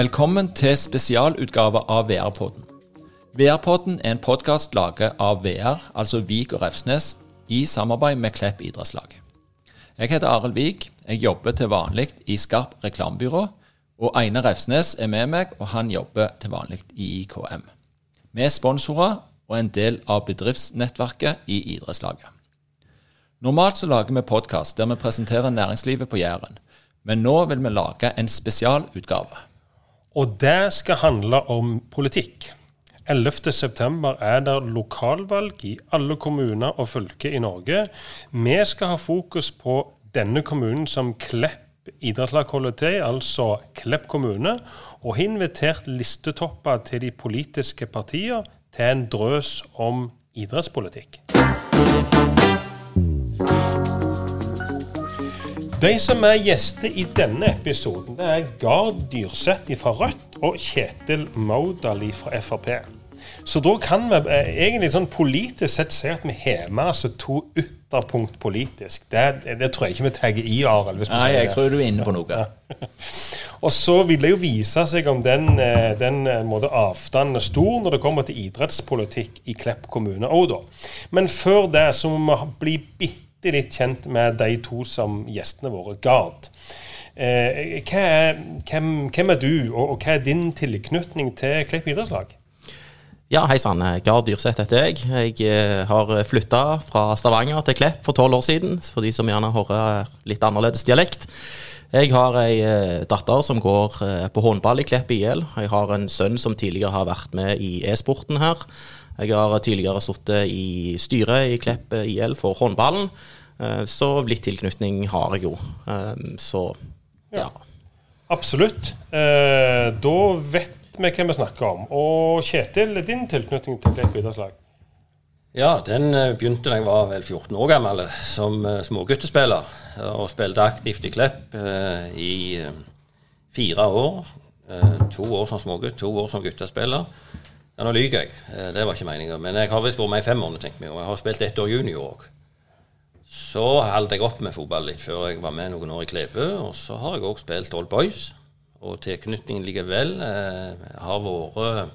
Velkommen til spesialutgave av VR-podden. VR-podden er en podkast laget av VR, altså Vik og Refsnes, i samarbeid med Klepp idrettslag. Jeg heter Arild Vik. Jeg jobber til vanlig i Skarp reklamebyrå. Og Einar Refsnes er med meg, og han jobber til vanlig i IKM. Er sponsorer og en del av bedriftsnettverket i idrettslaget. Normalt så lager vi podkast der vi presenterer næringslivet på Jæren. Men nå vil vi lage en spesialutgave. Og det skal handle om politikk. 11.9 er det lokalvalg i alle kommuner og fylker i Norge. Vi skal ha fokus på denne kommunen som Klepp idrettslag holder til, altså Klepp kommune, og har invitert listetopper til de politiske partiene til en drøs om idrettspolitikk. De som er gjester i denne episoden, det er Gard Dyrseth fra Rødt og Kjetil Maudali fra Frp. Så da kan vi eh, egentlig sånn politisk sett si at vi har med altså to ytterpunkt politisk. Det, det, tror jeg ikke vi tagger i, Arild. Nei, jeg tror du er inne på noe. Ja. og så vil det jo vise seg om den, eh, den eh, måte, avstanden er stor når det kommer til idrettspolitikk i Klepp kommune òg, da. Men før det så må vi bli bitte bitte litt kjent med de to som gjestene våre. Gard. Eh, er, hvem, hvem, er du, og, og hva er din tilknytning til Klepp idrettslag? Ja, hei sann. Gard Dyrseth heter jeg. Jeg eh, har flytta fra Stavanger til Klepp for tolv år siden, for de som gjerne hører litt annerledes dialekt. Jeg har ei eh, datter som går eh, på håndball i Klepp IL. Jeg har en sønn som tidligere har vært med i e-sporten her. Jeg har tidligere sittet i styret i Klepp IL for håndballen, eh, så litt tilknytning har jeg jo. Eh, så ja. ja. Absolutt. Eh, da vet vi hva vi snakker om. Og Kjetil, din tilknytning til Klepp idrettslag? Ja, den begynte da jeg var vel 14 år gammel, som småguttespiller. Og spilte aktivt i Klepp i fire år. To år som smågutt, to år som guttespiller. Ja, Nå lyver jeg. Eh, det var ikke meninga. Men jeg har visst vært med i fem år, tenkte meg, og jeg har spilt ett år junior òg. Så holdt jeg opp med fotball litt før jeg var med noen år i Klepe. Og så har jeg òg spilt Old Boys. Og tilknytningen likevel Jeg har vært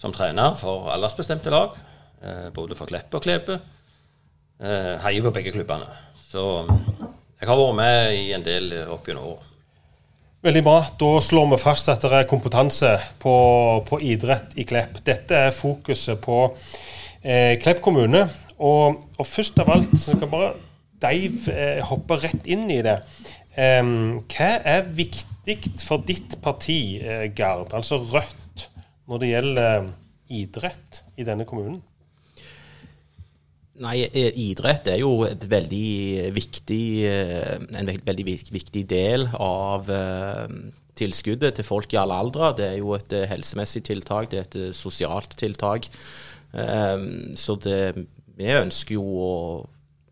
som trener for aldersbestemte lag. Eh, både for Kleppe og Klepe. Eh, heier på begge klubbene. Så jeg har vært med i en del opp gjennom året. Veldig bra. Da slår vi fast at det er kompetanse på, på idrett i Klepp. Dette er fokuset på eh, Klepp kommune. Og, og, først av alt så kan bare Deiv eh, hoppe rett inn i det. Hva er viktig for ditt parti, eh, Gard, altså Rødt, når det gjelder idrett i denne kommunen? Nei, eh, idrett er jo veldig viktig, eh, en veldig viktig del av tilskuddet til folk i alle aldre. Det er jo et helsemessig tiltak, det er et sosialt tiltak. Så det, vi ønsker jo å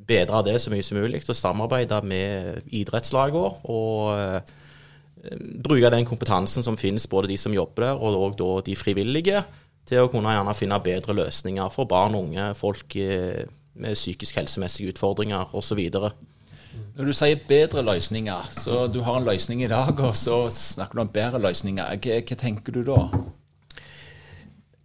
bedre det så mye som mulig, og samarbeide med idrettslagene. Og bruke den kompetansen som finnes, både de som jobber der, og de frivillige, til å kunne gjerne finne bedre løsninger for barn og unge, folk med psykisk helsemessige utfordringer osv. Når du sier bedre løsninger, så du har en løsning i dag, og så snakker du om bedre løsninger. Hva, hva tenker du da?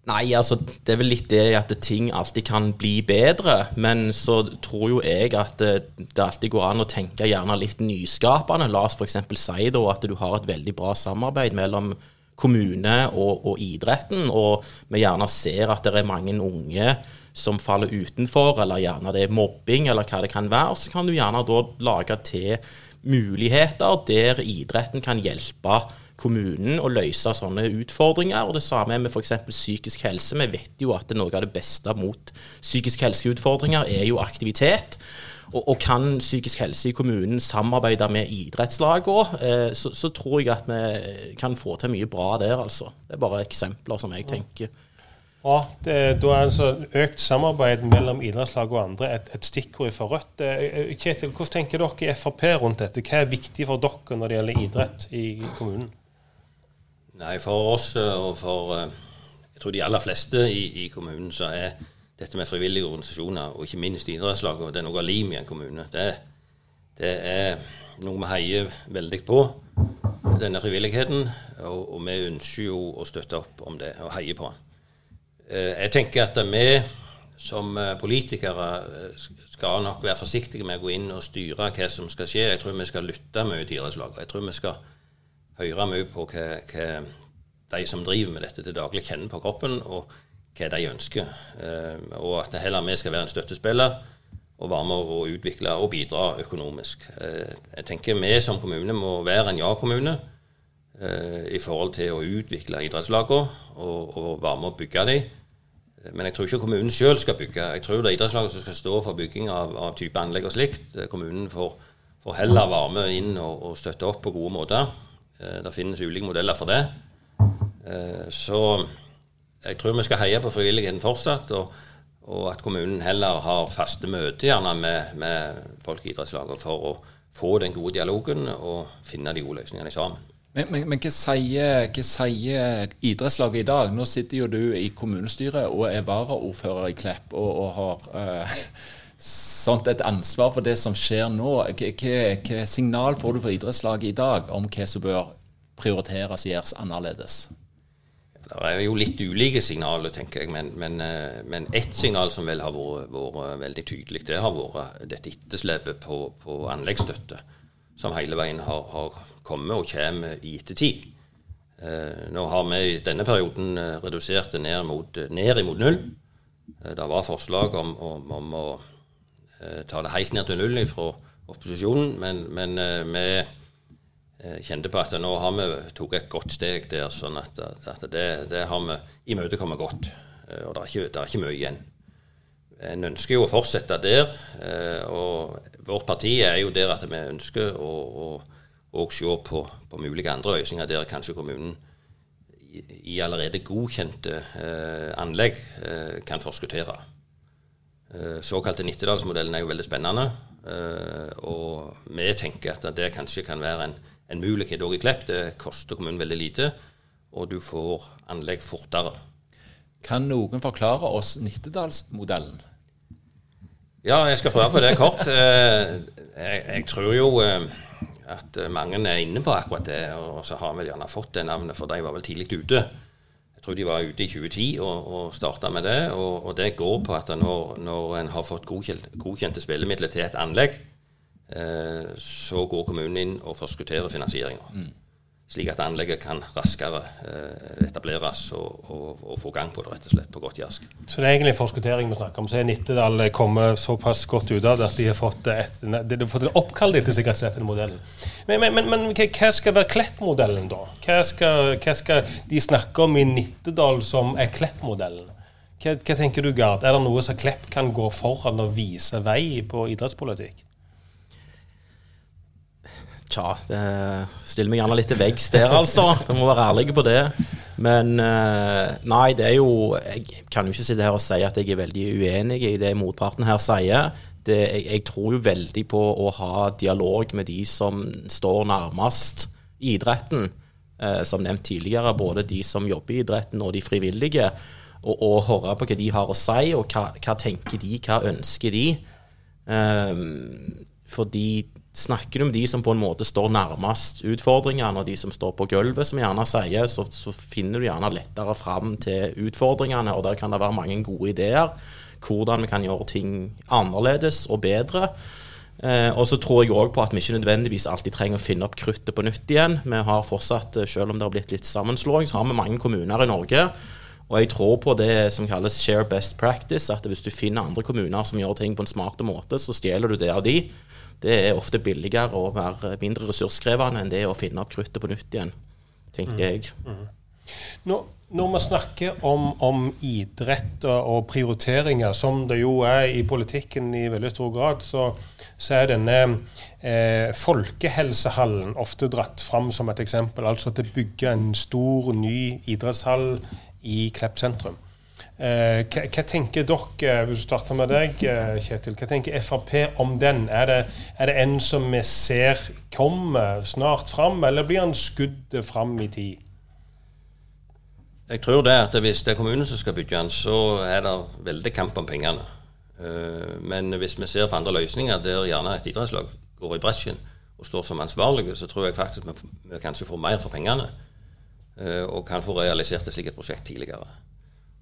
Nei, altså det er vel litt det at ting alltid kan bli bedre. Men så tror jo jeg at det, det alltid går an å tenke gjerne litt nyskapende. La oss f.eks. si da at du har et veldig bra samarbeid mellom kommune og, og idretten, og vi gjerne ser at det er mange unge som faller utenfor, eller gjerne det er mobbing, eller hva det kan være, så kan du gjerne da lage til muligheter der idretten kan hjelpe kommunen å løse sånne utfordringer. og Det samme med f.eks. psykisk helse. Vi vet jo at noe av det beste mot psykisk helseutfordringer er jo aktivitet. Og, og, kan psykisk helse i kommunen samarbeide med idrettslagene, eh, så, så, tror jeg at vi kan få til mye bra der, altså. Det er bare eksempler som jeg tenker. Ja, det, Da er altså økt samarbeid mellom idrettslag og andre et, et stikkord for Rødt. Eh, Kjetil, hvordan tenker dere i Frp rundt dette? Hva er viktig for dere når det gjelder idrett i kommunen? Nei, For oss eh, og for uh, jeg tror de aller fleste i, i kommunen så er dette med frivillige organisasjoner, og ikke minst idrettslag, og det er noe av limet i en kommune. Det, det er noe vi heier veldig på, denne frivilligheten. Og, og, vi ønsker jo å støtte opp om det og heie på. Eh, jeg tenker at vi som eh, politikere eh, skal nok være forsiktige med å gå inn og styre hva som skal skje. Jeg tror vi skal lytte mye til idrettslag. Jeg tror vi skal høre mye på hva, hva, de som driver med dette til daglig, kjenner på kroppen, og hva de ønsker. Og at heller vi skal være en støttespiller og være med å utvikle og bidra økonomisk. Jeg tenker vi som kommune må være en ja-kommune i forhold til å utvikle idrettslagene og, og være med å bygge dem. Men jeg tror ikke kommunen sjøl skal bygge. Jeg tror det er idrettslaget som skal stå for bygging av, av type anlegg og slikt. Kommunen får, får heller være med inn og, og, støtte opp på gode måter. Eh, det finnes ulike modeller for det. Eh, så jeg tror vi skal heie på frivilligheten fortsatt, og, og at kommunen heller har faste møter gjerne med, med folk i idrettslaget for å få den gode dialogen og finne de gode løsningene sammen. Men, men, men hva, sier, hva, sier, idrettslaget i dag? Nå sitter jo du i kommunestyret og er varaordfører i Klepp og, og har uh, sånt et ansvar for det som skjer nå. Hva, signal får du fra idrettslaget i dag om hva som bør prioriteres og gjøres annerledes? Det er jo litt ulike signaler, tenker jeg. Men, men, eh, men ett signal som vel har vært, vært veldig tydelig, det har vært dette etterslepet på, på anleggsstøtte. Som hele veien har, har kommet og kommer i ettertid. Eh, nå har vi i denne perioden eh, redusert det ned, mot, ned imot null. Eh, det var forslag om, om, om å ta det helt ned til null fra opposisjonen, men, men vi kjente på at nå har vi tatt et godt steg der, sånn at, at det, det, har vi imøtekommet godt. Og det er, ikke, det er ikke mye igjen. En ønsker jo å fortsette der, og vårt parti er jo der at vi ønsker å, å å se på, på, mulige andre løsninger der kanskje kommunen i allerede godkjente eh, anlegg eh, kan forskuttere. Eh, såkalte Nittedalsmodellen er jo veldig spennende. Eh, og vi tenker at det kanskje kan være en, en mulighet òg i Klepp. Det koster kommunen veldig lite, og du får anlegg fortere. Kan noen forklare oss Nittedalsmodellen? Ja, jeg skal prøve på det kort. Eh, jeg, jeg tror jo at mange er inne på akkurat det. Og så har vi gjerne fått det navnet, for de var vel tidlig ute. Jeg tror de var ute i 2010 og, og starta med det. Og, og, det går på at når, når en har fått godkjente, godkjente spillemidler til et anlegg, eh, så går kommunen inn og forskutterer finansieringa. Mm slik at anlegget kan raskere eh, etableres og, og, og, få gang på det, rett og slett, på godt jærsk. Så det er egentlig forskuttering vi snakker om. Så er Nittedal kommet såpass godt ut av det at de har fått, et, de har fått en oppkall etter seg modellen. Men, men, men, men, hva skal være Klepp-modellen, da? Hva skal, hva skal, de snakke om i Nittedal som er Klepp-modellen? Hva, hva, tenker du, Gard? Er det noe som Klepp kan gå foran og vise vei på idrettspolitikk? Tja, stiller meg gjerne litt til veggs der, altså. Jeg må være ærlig på det. Men eh, nei, det er jo Jeg kan jo ikke sitte her og si at jeg er veldig uenig i det motparten her sier. Det, jeg, jeg, tror jo veldig på å ha dialog med de som står nærmest idretten. Eh, som nevnt tidligere, både de som jobber i idretten og de frivillige. Og, og høre på hva de har å si, og hva, hva tenker de, hva ønsker de. Eh, fordi Snakker du med de som på en måte står nærmest utfordringene, og de som står på gulvet, som gjerne sier, så, så finner du gjerne lettere fram til utfordringene. Og der kan det være mange gode ideer. Hvordan vi kan gjøre ting annerledes og bedre. Eh, og så tror jeg òg på at vi ikke nødvendigvis alltid trenger å finne opp kruttet på nytt igjen. Vi har fortsatt, eh, selv om det har blitt litt sammenslåing, så har vi mange kommuner i Norge. Og jeg tror på det som kalles share best practice, at hvis du finner andre kommuner som gjør ting på en smart måte, så stjeler du det av de det er ofte billigere og mer, mindre ressurskrevende enn det å finne opp kruttet på nytt igjen, tenker mm. jeg. Mm. Nå, når vi snakker om, om idrett og, og, prioriteringer, som det jo er i politikken i veldig stor grad, så, så er denne eh, folkehelsehallen ofte dratt fram som et eksempel. Altså at det bygger en stor, ny idrettshall i Klepp sentrum. Eh, hva, tenker dere, hvis du starter med deg, eh, Kjetil, hva tenker Frp om den? Er det, er det en som vi ser komme snart fram, eller blir han skudd fram i tid? Jeg tror det at hvis det er kommunen som skal bygge den, så er det veldig kamp om pengene. Eh, men hvis vi ser på andre løsninger der gjerne et idrettslag går i bresjen og står som ansvarlige, så tror jeg faktisk vi kanskje får mer for pengene. Eh, og kan få realisert et slikt prosjekt tidligere.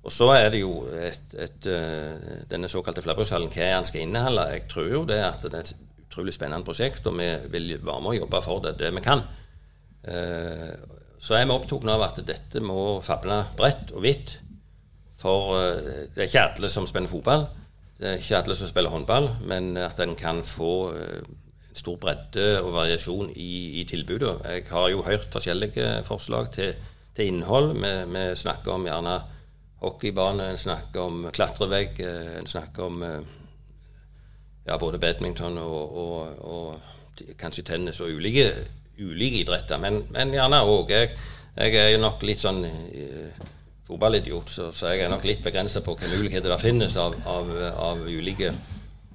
Og så er det jo et, et, eh, denne såkalte flerbrukshallen, hva den skal inneholde. Jeg tror jo det at det er et utrolig spennende prosjekt, og vi vil være med og jobbe for det, det vi kan. Så er vi opptatt av at dette må favne bredt og vidt. For det er ikke alle som spiller fotball. Det er ikke alle som spiller håndball, men at en kan få eh, stor bredde og variasjon i, i tilbudet. Jeg har jo hørt forskjellige forslag til, til innhold. Vi, vi, snakker om gjerne hockeybane, en snakker om klatrevegg, eh, en snakker om eh, ja, både badminton og, og, og kanskje tennis og ulike, ulike idretter. Men, men gjerne òg. Jeg, jeg, er jo nok litt sånn fotballidiot, så, så, jeg er nok litt begrensa på hvilke muligheter det finnes av, av, av ulike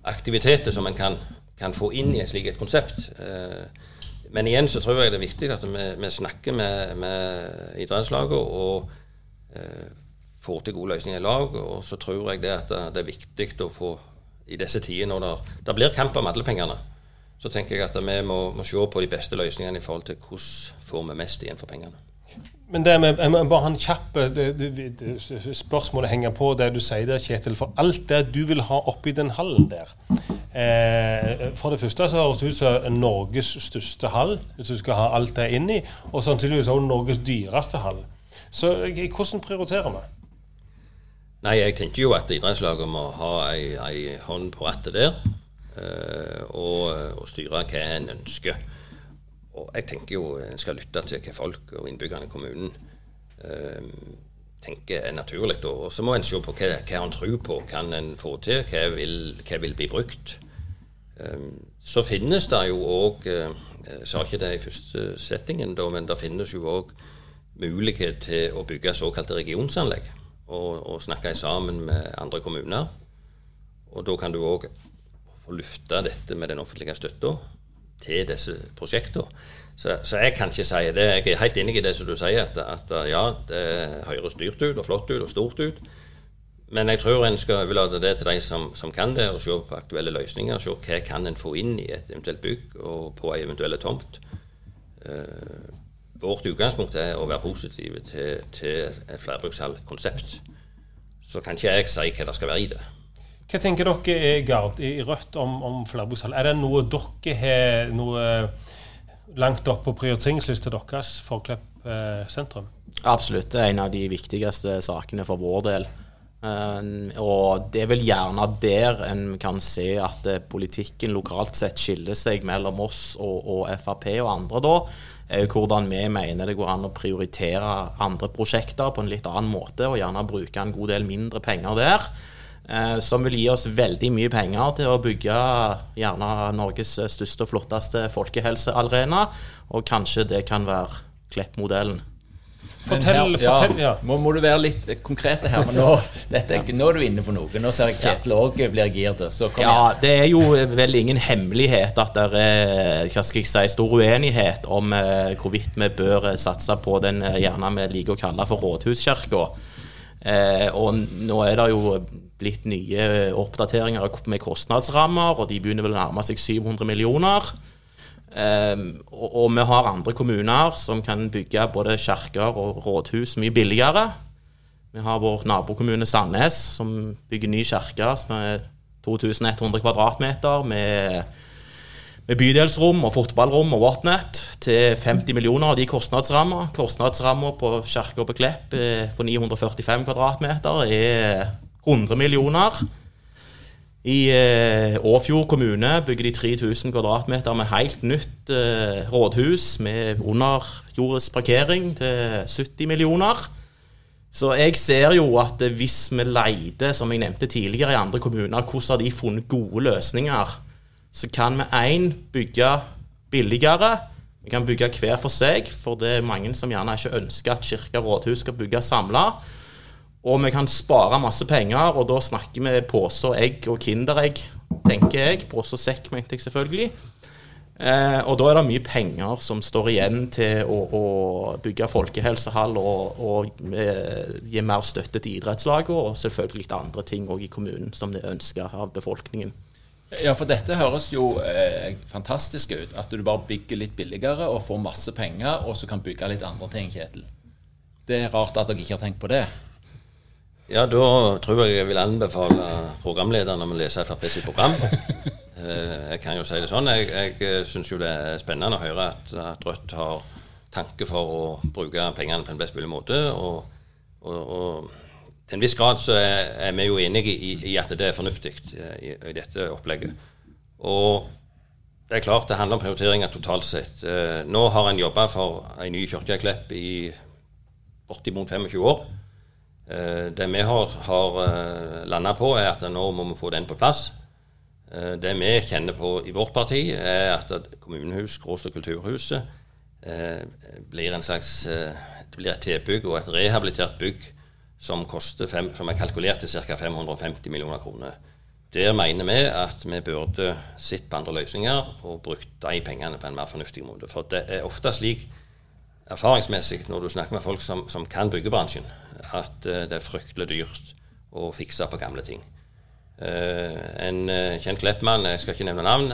aktiviteter som en kan, kan, få inn i et slikt konsept. Eh, men igjen så tror jeg det er viktig at vi, vi snakker med, med idrettslaget og eh, får til gode løsninger i lag. Og så tror jeg det at det er viktig å få i disse tider når det, det blir kamp om alle pengene, så tenker jeg at vi må, må se på de beste løsningene i forhold til hvordan får vi mest igjen for pengene. Men det med, jeg må bare en kjapp spørsmålet henger på det du sier der, Kjetil. For alt det du vil ha oppi den hallen der eh, For det første så høres det ut som Norges største hall, hvis du skal ha alt det inni. Og sannsynligvis også Norges dyreste hall. Så eh, hvordan prioriterer vi? Nei, jeg tenker jo at idrettslaget må ha ei, ei hånd på rattet der. Eh, og, og styre hva en ønsker. Og jeg tenker jo en skal lytte til hva folk og innbyggerne i kommunen eh, tenker er naturlig. Og så må en se på hva, hva han tror på, kan en få til, hva vil, hva vil bli brukt. Eh, så finnes det jo òg eh, Jeg sa ikke det i første settingen, da, men det finnes jo òg mulighet til å bygge såkalte regionsanlegg. Og, og snakke sammen med andre kommuner. Og da kan du òg få lufta dette med den offentlige støtta til disse prosjektene. Så, så, jeg kan ikke si det. Jeg er helt enig i det som du sier, at, at ja, det høres dyrt ut og flott ut og stort ut. Men jeg tror en skal overlate det til de som, som, kan det, og se på aktuelle løsninger. Se hva kan en få inn i et eventuelt bygg og på ei eventuell tomt. Eh, vårt utgangspunkt er å være positive til, til et flerbrukshallkonsept. Så kan ikke jeg si hva det skal være i det. Hva tenker dere Gard, i Rødt om, om flerbrukshall? Er det noe dere har noe langt opp på prioriteringslista deres for Klepp eh, sentrum? Absolutt. Det er en av de viktigste sakene for vår del. Uh, og det er vel gjerne der en kan se at uh, politikken lokalt sett skiller seg mellom oss og, og Frp og andre, da. Er jo hvordan vi mener det går an å prioritere andre prosjekter på en litt annen måte, og gjerne bruke en god del mindre penger der. Eh, som vil gi oss veldig mye penger til å bygge gjerne Norges største og flotteste folkehelsearena. Og kanskje det kan være Klepp-modellen. Fortell, her, fortell, ja. Må, må, du være litt konkret her, men nå, dette, nå, er du inne på noe. Nå ser jeg Kjetil òg blir giret. Ja, det er jo vel ingen hemmelighet at det er hva skal jeg si, stor uenighet om eh, hvorvidt vi bør satse på den eh, gjerne vi liker å kalle for Rådhuskirka. Eh, og nå er det jo blitt nye oppdateringer med kostnadsrammer, og de begynner vel å nærme seg 700 millioner. Um, og, og, vi har andre kommuner som kan bygge både kirker og rådhus mye billigere. Vi har vår nabokommune Sandnes, som bygger ny kirke som er 2100 kvadratmeter med, med, bydelsrom og fotballrom og whatnot til 50 millioner av de kostnadsrammer. Kostnadsrammer på kirka på Klepp på 945 kvadratmeter er 100 millioner. I eh, Åfjord kommune bygger de 3000 kvadratmeter med helt nytt eh, rådhus med underjordisk parkering til 70 millioner. Så jeg ser jo at hvis vi leter, som jeg nevnte tidligere, i andre kommuner, hvordan har de funnet gode løsninger, så kan vi én bygge billigere. Vi kan bygge hver for seg, for det er mange som gjerne ikke ønsker at kirke og rådhus skal bygge samla. Og vi kan spare masse penger, og da snakker vi pose og egg og Kinderegg, tenker jeg. Pose og sekk, mente jeg selvfølgelig. Eh, og da er det mye penger som står igjen til å, å bygge folkehelsehall og, og eh, gi mer støtte til idrettslaget, og selvfølgelig andre ting òg i kommunen som det er ønska av befolkningen. Ja, for dette høres jo eh, fantastisk ut. At du bare bygger litt billigere og får masse penger, og så kan bygge litt andre ting, Kjetil. Det er rart at dere ikke har tenkt på det. Ja, da tror jeg jeg vil anbefale programlederen om å lese Frp sitt program. Eh, jeg kan jo si det sånn. Jeg, jeg eh, syns jo det er spennende å høre at, at, Rødt har tanke for å bruke pengene på en best mulig måte. Og, og, og, til en viss grad så er, er vi jo enige i, i, at det er fornuftig eh, i, i, dette opplegget. Og det er klart det handler om prioriteringer totalt sett. Nå har en jobba for en ny Kirkeklepp i bortimot 25 år. Det vi har, har landa på, er at nå må vi få den på plass. Eh, det vi kjenner på i vårt parti, er at kommunehus, Gråstad kulturhuset, eh, blir en slags eh, det blir et tilbygg og et rehabilitert bygg som, fem, som er kalkulert til ca. 550 millioner kroner. Der mener vi at vi burde sett på andre løsninger og brukt de pengene på en mer fornuftig måte. For det er ofte slik erfaringsmessig når du snakker med folk som, som kan byggebransjen, at det er fryktelig dyrt å fikse på gamle ting. Uh, en uh, kjent Kleppmann, jeg skal ikke nevne navn,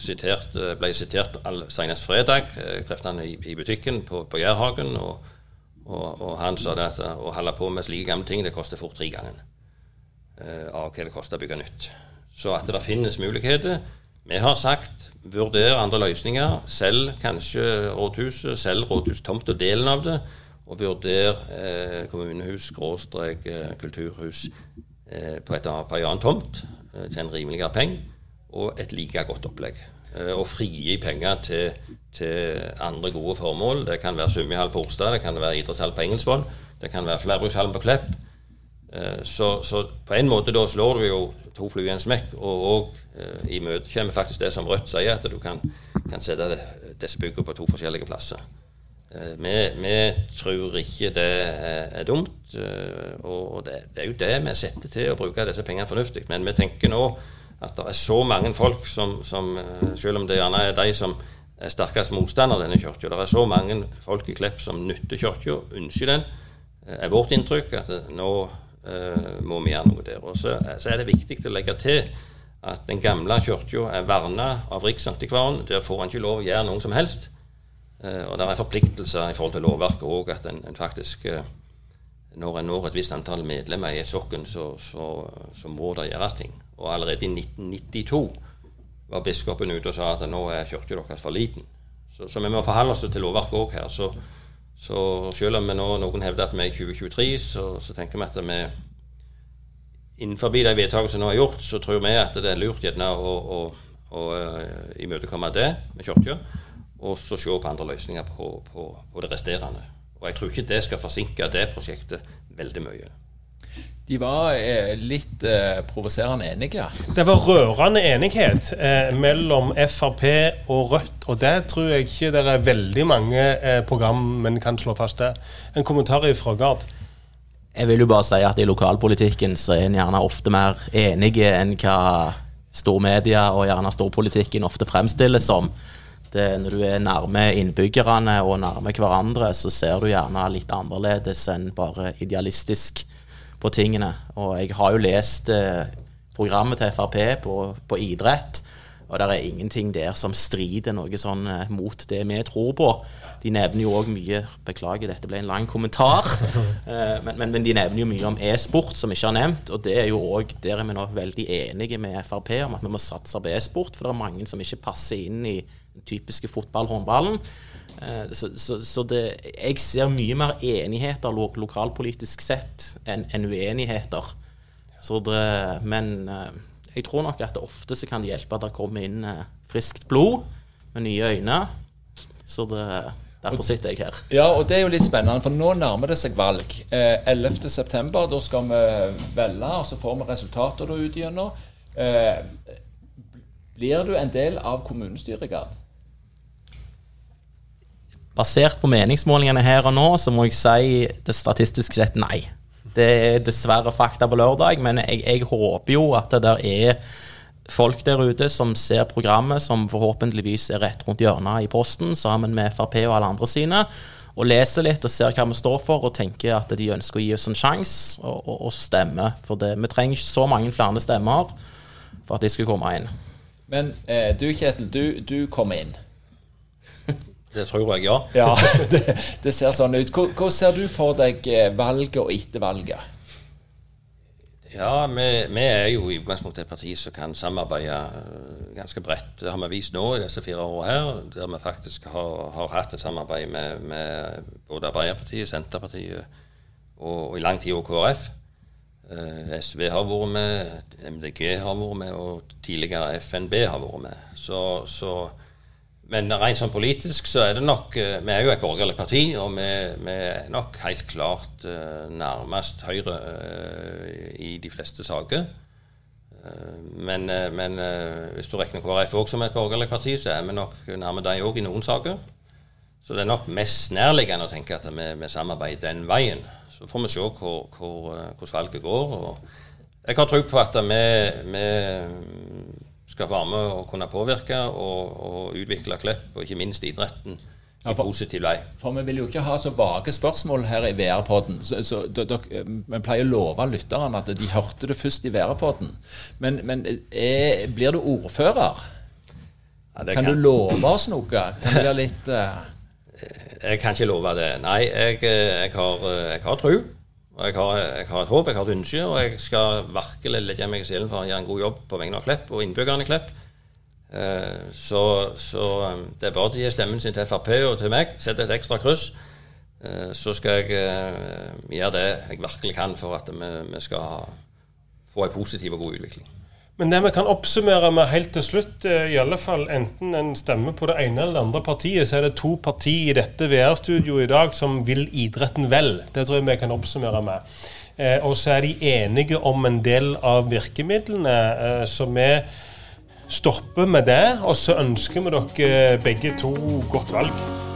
sitert, ble sitert senest fredag. Jeg traff han i, i, butikken på, på Jærhagen, og, og, og, han sa det at å holde på med slike gamle ting, det koster fort tre ganger av hva det koster å bygge nytt. Så at det finnes muligheter. Vi har sagt vurder andre løsninger. Selg kanskje rådhuset, selg rådhustomta, delen av det, og vurder kommunehus, skråstrek, kulturhus Eh, på, et, på en annen tomt eh, til en rimeligere penge, og et like godt opplegg. Eh, og frigi penger til, til, andre gode formål. Det kan være svømmehall på Orstad, det kan være idrettshall på Engelsvoll, det kan være flerbrukshallen på Klepp. Så, så, på en måte da slår du jo to fluer i en smekk, og, og i møte kommer faktisk det som Rødt sier, at du kan, kan sette disse byggene på to forskjellige plasser. Eh, vi, vi, tror ikke det er, dumt. Eh, og det, det, er jo det vi setter til å bruke disse pengene fornuftig. Men vi tenker nå at det er så mange folk som, som eh, selv om det gjerne er de som er sterkest motstander av denne kirka, det er så mange folk i Klepp som nytter kirka, ønsker den, er vårt inntrykk at nå uh, må vi gjøre noe der. Og så, så, er det viktig å legge til at den gamle kirka er verna av Riksantikvaren. Der får han ikke lov å gjøre noe som helst. Eh, og det er forpliktelser i forhold til lovverket òg, at en, en, faktisk eh, Når en når et visst antall medlemmer i et sokken, så, så, så, må det gjøres ting. Og allerede i 1992 var biskopen ute og sa at nå er kirka deres for liten. Så, så, vi må forholde oss til lovverket òg her. Så, selv om nå, noen hevder at vi er i 2023, så, så tenker vi at vi innenfor de vedtakene som nå er gjort, så tror vi at det er lurt gjerne å, å, å, å eh, imøtekomme det med kirka og så se på andre løsninger på, på, på, det resterende. Og Jeg tror ikke det skal forsinke det prosjektet veldig mye. De var eh, litt eh, provoserende enige. Det var rørende enighet eh, mellom Frp og Rødt. Og det tror jeg ikke det er veldig mange eh, program men kan slå fast det. En kommentar fra Gard. Jeg vil jo bare si at i lokalpolitikken så er en gjerne ofte mer enige enn hva stormedia og gjerne storpolitikken ofte fremstilles som det, når du er nærme innbyggerne og nærme hverandre, så ser du gjerne litt annerledes enn bare idealistisk på tingene. Og jeg har jo lest eh, programmet til Frp på, på, idrett, og det er ingenting der som strider noe sånn eh, mot det vi tror på. De nevner jo òg mye Beklager, dette ble en lang kommentar. eh, men, men, men, de nevner jo mye om e-sport, som ikke har nevnt. Og det er jo også, der er vi nå veldig enige med Frp om at vi må satse på e-sport, for det er mange som ikke passer inn i den typiske fotball-håndballen. Eh, så, så, så det, jeg ser mye mer enigheter lo lokalpolitisk sett enn en uenigheter. Det, men eh, jeg tror nok at det ofte så kan det hjelpe at det kommer inn eh, friskt blod med nye øyne. Så det, derfor sitter jeg her. Ja, og det er jo litt spennende, for nå nærmer det seg valg. Eh, 11.9. Da skal vi velge, og så får vi resultater da ut igjennom. Eh, blir du en del av kommunestyret, Gard? Basert på meningsmålingene her og nå, så må jeg si det statistisk sett nei. Det er dessverre fakta på lørdag, men jeg, jeg håper jo at det der er folk der ute som ser programmet, som forhåpentligvis er rett rundt hjørnet i posten, sammen med Frp og alle andre sine, og leser litt og ser hva vi står for, og tenker at de ønsker å gi oss en sjanse, og, og, og stemme. For det, vi trenger ikke så mange flere stemmer for at de skal komme inn. Men eh, du Kjetil, du, du kom inn. Det tror jeg, ja. Ja, det, det ser sånn ut. Hvor- Hvordan ser du for deg eh, valget og etter valget? Ja, vi, vi er jo i utgangspunktet et parti som kan samarbeide øh, ganske bredt. Det har vi vist nå i disse fire årene her, der vi faktisk har, har hatt et samarbeid med, med både Arbeiderpartiet, Senterpartiet og, og i lang tid også KrF. Eh, SV har vært med, MDG har vært med, og tidligere FNB har vært med. Så, så, men rent sånn politisk så er det nok eh, Vi er jo et borgerlig parti, og vi, vi er nok helt klart eh, nærmest Høyre eh, i de fleste saker. Men men hvis du regner KrF òg som et borgerlig parti, så er vi nok nærme dem òg i noen saker. Så det er nok mest nærliggende å tenke at vi, vi samarbeider den veien. Så får vi se hvor, hvor, hvordan valget går. Jeg har tro på at vi, vi skal være med og kunne påvirke og, og utvikle Klepp, og ikke minst idretten, i for- positiv vei. For vi vil jo ikke ha så vage spørsmål her i VR-podden. Vi pleier å love lytterne at de hørte det først i VR-podden. Men, men er, blir du ordfører? Ja, kan, Kan du love oss noe? Kan det være litt uh... Jeg kan ikke love det. Nei, jeg, eh, jeg har, jeg har tro. Jeg har, jeg har et håp, jeg har et ønske, og jeg skal virkelig legge meg i selen for å gjøre en god jobb på vegne av Klepp og innbyggerne i Klepp. Eh, Så, så eh, det er bare å gi stemmen sin til Frp og til meg. Sette et ekstra kryss. Eh, Så skal jeg eh, gjøre det jeg virkelig kan for at vi, vi skal få en positiv og god utvikling. Men det vi kan oppsummere med helt til slutt, eh, i alle fall enten en stemme på det ene eller det andre partiet, så er det to partier i dette VR-studioet i dag som vil idretten vel. Det tror jeg vi kan oppsummere med. Eh, og så er de enige om en del av virkemidlene, eh, så vi stopper med det. Og så ønsker vi dere begge to godt valg.